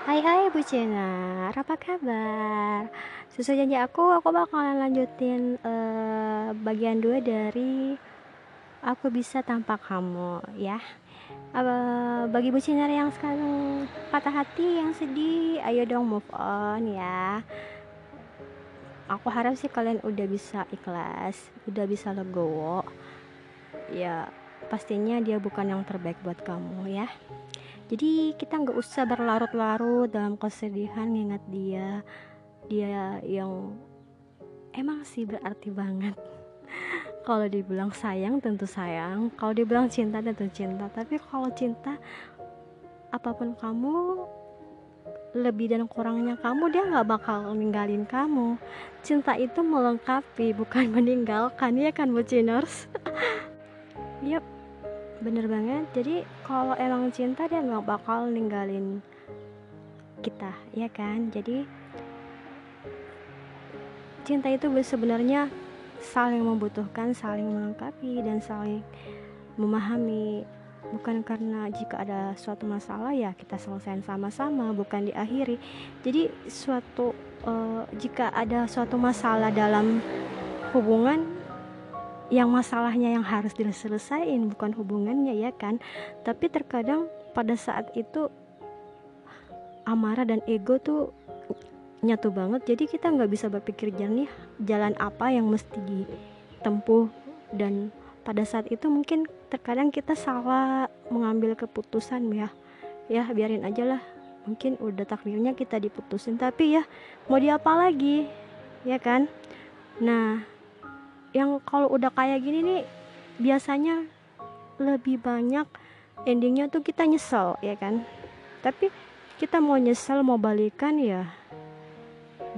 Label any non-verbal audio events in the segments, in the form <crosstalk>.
Hai hai Bu Cinar, apa kabar? Sesuai janji aku, aku bakalan lanjutin uh, bagian 2 dari Aku Bisa Tanpa Kamu ya. Uh, Bagi Bu Cinar yang sekarang patah hati, yang sedih, ayo dong move on ya. Aku harap sih kalian udah bisa ikhlas, udah bisa legowo. Ya pastinya dia bukan yang terbaik buat kamu ya jadi kita nggak usah berlarut-larut dalam kesedihan ngingat dia. Dia yang emang sih berarti banget. <laughs> Kalau dibilang sayang tentu sayang. Kalau dibilang cinta tentu cinta. Tapi kalau cinta apa pun kamu lebih dan kurangnya kamu dia nggak bakal ninggalin kamu. Cinta itu melengkapi bukan <laughs> meninggalkan. Ya kan buciners <laughs> yep bener banget. Jadi kalau emang cinta dia nggak bakal ninggalin kita ya kan? Jadi cinta itu sebenarnya saling membutuhkan saling melengkapi dan saling memahami. Bukan karena jika ada suatu masalah ya kita selesaikan sama-sama bukan diakhiri. Jadi suatu uh, jika ada suatu masalah dalam hubungan yang masalahnya yang harus diselesaikan bukan hubungannya ya kan? Tapi terkadang pada saat itu amarah dan ego tuh nyatu banget. Jadi kita nggak bisa berpikir jernih jalan apa yang mesti ditempuh. Dan pada saat itu mungkin terkadang kita salah mengambil keputusan ya. Ya biarin aja lah. Mungkin udah takdirnya kita diputusin. Tapi ya mau diapa lagi? Ya kan? Nah yang kalau udah kayak gini nih biasanya lebih banyak endingnya tuh kita nyesel ya kan? Tapi kita mau nyesel mau balikan ya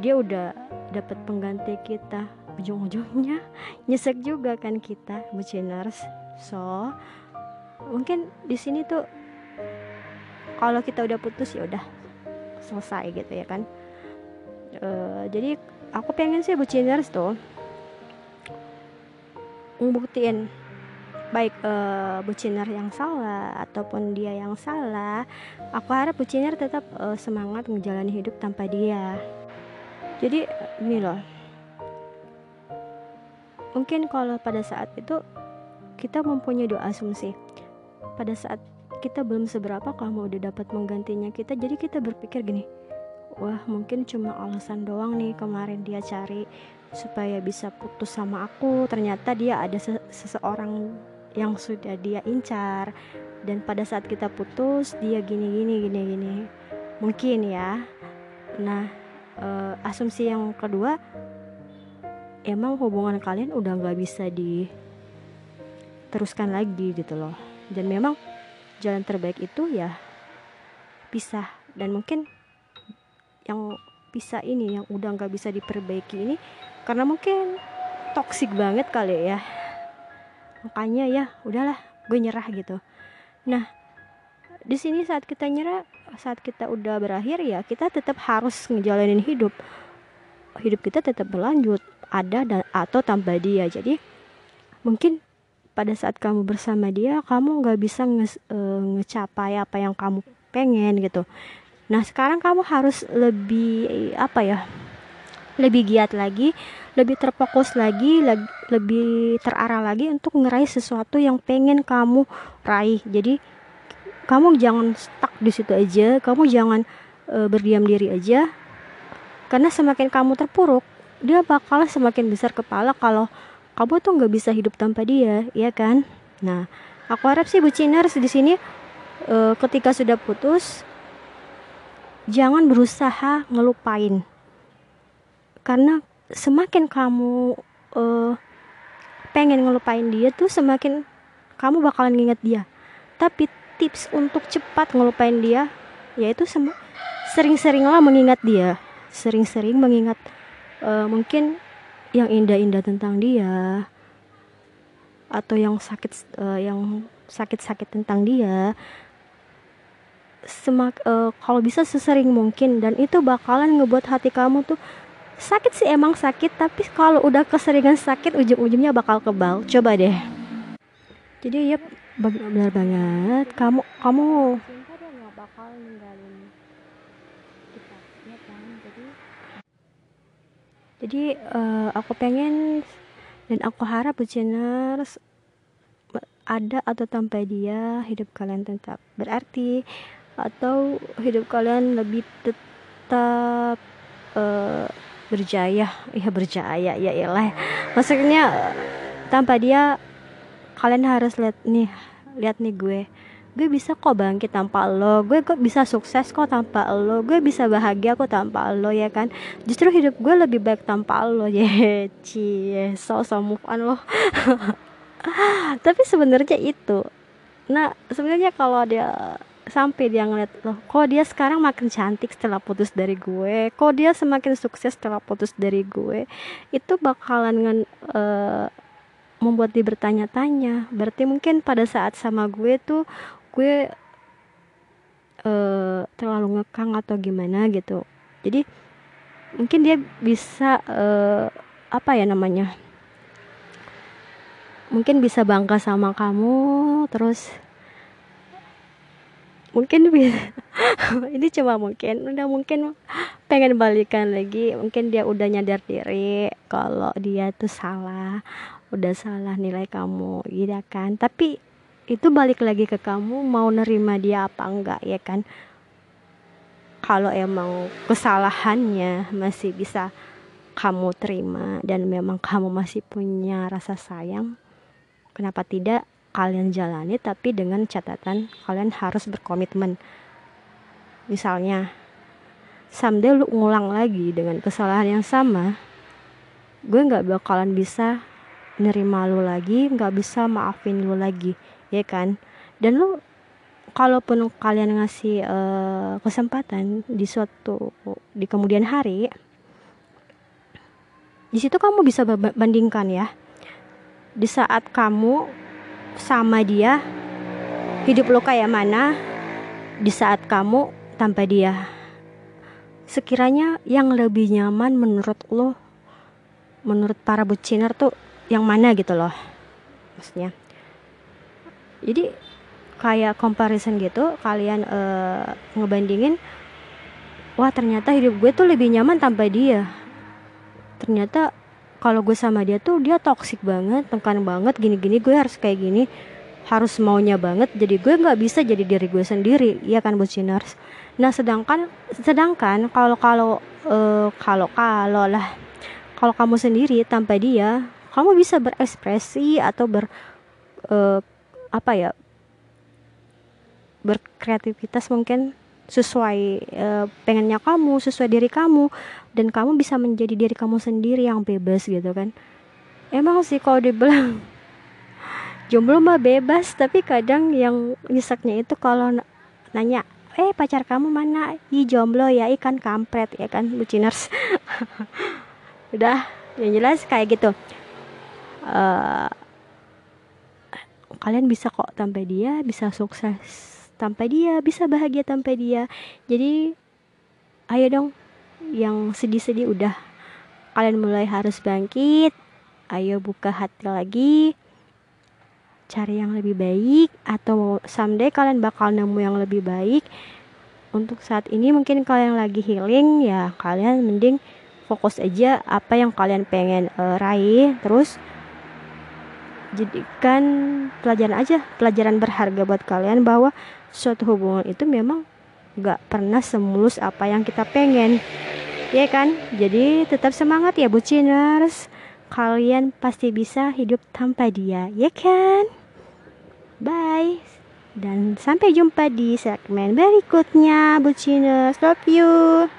dia udah dapat pengganti kita. Ujung-ujungnya <laughs> nyesek juga kan kita buciners. So mungkin di sini tuh kalau kita udah putus ya udah selesai gitu ya kan? Uh, jadi aku pengen sih buciners tuh ngebuktiin. Baik uh, buciner yang salah ataupun dia yang salah aku harap buciner tetap uh, semangat menjalani hidup tanpa dia. Jadi ini loh. Mungkin kalau pada saat itu kita mempunyai dua asumsi. Pada saat kita belum seberapa kamu udah dapat menggantinya kita jadi kita berpikir gini wah mungkin cuma alasan doang nih kemarin dia cari supaya bisa putus sama aku. Ternyata dia ada se seseorang yang sudah dia incar. Dan pada saat kita putus dia gini gini gini gini. Mungkin ya. Nah e, asumsi yang kedua emang hubungan kalian udah nggak bisa diteruskan lagi gitu loh. Dan memang jalan terbaik itu ya pisah. Dan mungkin yang bisa ini yang udah nggak bisa diperbaiki ini karena mungkin toksik banget kali ya. Makanya ya udahlah gue nyerah gitu. Nah di sini saat kita nyerah saat kita udah berakhir ya kita tetap harus ngejalanin hidup. Hidup kita tetap berlanjut ada dan atau tanpa dia. Jadi mungkin pada saat kamu bersama dia kamu nggak bisa nge, e, ngecapai apa yang kamu pengen gitu. Nah sekarang kamu harus lebih apa ya lebih giat lagi, lebih terfokus lagi, lebih terarah lagi untuk ngeraih sesuatu yang pengen kamu raih. Jadi kamu jangan stuck di situ aja, kamu jangan e, berdiam diri aja. Karena semakin kamu terpuruk, dia bakal semakin besar kepala kalau kamu tuh nggak bisa hidup tanpa dia, ya kan? Nah, aku harap sih buciners di sini e, ketika sudah putus jangan berusaha ngelupain karena semakin kamu uh, pengen ngelupain dia tuh semakin kamu bakalan nginget dia. Tapi tips untuk cepat ngelupain dia yaitu sering-seringlah mengingat dia. Sering-sering mengingat uh, mungkin yang indah-indah tentang dia atau yang sakit uh, yang sakit-sakit tentang dia. Semak uh, kalau bisa sesering mungkin dan itu bakalan ngebuat hati kamu tuh sakit sih emang sakit tapi kalau udah keseringan sakit ujung-ujungnya bakal kebal. Coba deh. Jadi ya benar banget. Kamu kamu jadi uh, aku pengen dan aku harap buciners ada atau tanpa dia hidup kalian tetap berarti atau hidup kalian lebih tetap uh, berjaya. Ya berjaya. Ya ilah maksudnya tanpa dia kalian harus lihat nih lihat nih gue. Gue bisa kok bangkit tanpa lo. Gue kok bisa sukses kok tanpa lo. Gue bisa bahagia kok tanpa lo ya kan? Justru hidup gue lebih baik tanpa lo. <laughs> Ya cie so so move on lo. <laughs> Tapi sebenarnya itu. Nah sebenarnya kalau dia sampai dia ngeliat loh kok dia sekarang makin cantik setelah putus dari gue? Kok dia semakin sukses setelah putus dari gue? Itu bakalan ngen, uh, membuat dia bertanya-tanya. Berarti mungkin pada saat sama gue tuh gue uh, terlalu ngekang atau gimana gitu. Jadi mungkin dia bisa uh, apa ya namanya? Mungkin bisa bangga sama kamu terus mungkin <laughs> ini cuma mungkin. Udah mungkin pengen balikan lagi. Mungkin dia udah nyadar diri kalau dia tuh salah. Udah salah nilai kamu gitu kan? Tapi itu balik lagi ke kamu mau nerima dia apa enggak ya kan? Kalau emang kesalahannya masih bisa kamu terima dan memang kamu masih punya rasa sayang kenapa tidak kalian jalani tapi dengan catatan kalian harus berkomitmen. Misalnya someday lu ngulang lagi dengan kesalahan yang sama gue nggak bakalan bisa nerima lu lagi nggak bisa maafin lu lagi ya kan? Dan lu kalaupun kalian ngasih uh, kesempatan di suatu di kemudian hari di situ kamu bisa bandingkan ya. Di saat kamu sama dia hidup lo kayak mana di saat kamu tanpa dia. Sekiranya yang lebih nyaman menurut lo menurut para buciner tuh yang mana gitu loh maksudnya. Jadi kayak comparison gitu kalian uh, ngebandingin wah ternyata hidup gue tuh lebih nyaman tanpa dia. Ternyata kalau gue sama dia tuh dia toksik banget tekan banget gini-gini gue harus kayak gini harus maunya banget jadi gue nggak bisa jadi diri gue sendiri ya kan buciners nah sedangkan sedangkan kalau kalau uh, kalau kalau lah kalau kamu sendiri tanpa dia kamu bisa berekspresi atau ber uh, apa ya berkreativitas mungkin sesuai e, pengennya kamu sesuai diri kamu dan kamu bisa menjadi diri kamu sendiri yang bebas gitu kan. Emang sih kalau dibilang <laughs> jomblo mah bebas tapi kadang yang nyesaknya itu kalau nanya eh pacar kamu mana? I jomblo ya ikan kampret ya kan buciners. <laughs> Udah yang jelas kayak gitu. Uh, kalian bisa kok tanpa dia bisa sukses tanpa dia bisa bahagia tanpa dia. Jadi ayo dong. Yang sedih-sedih udah. Kalian mulai harus bangkit. Ayo buka hati lagi. Cari yang lebih baik. Atau someday kalian bakal nemu yang lebih baik. Untuk saat ini mungkin kalian lagi healing ya kalian mending fokus aja apa yang kalian pengen uh, raih. Terus jadikan pelajaran aja. Pelajaran berharga buat kalian bahwa suatu hubungan itu memang gak pernah semulus apa yang kita pengen. Ya kan? Jadi tetap semangat ya buciners kalian pasti bisa hidup tanpa dia ya kan? Bye. Dan sampai jumpa di segmen berikutnya buciners love you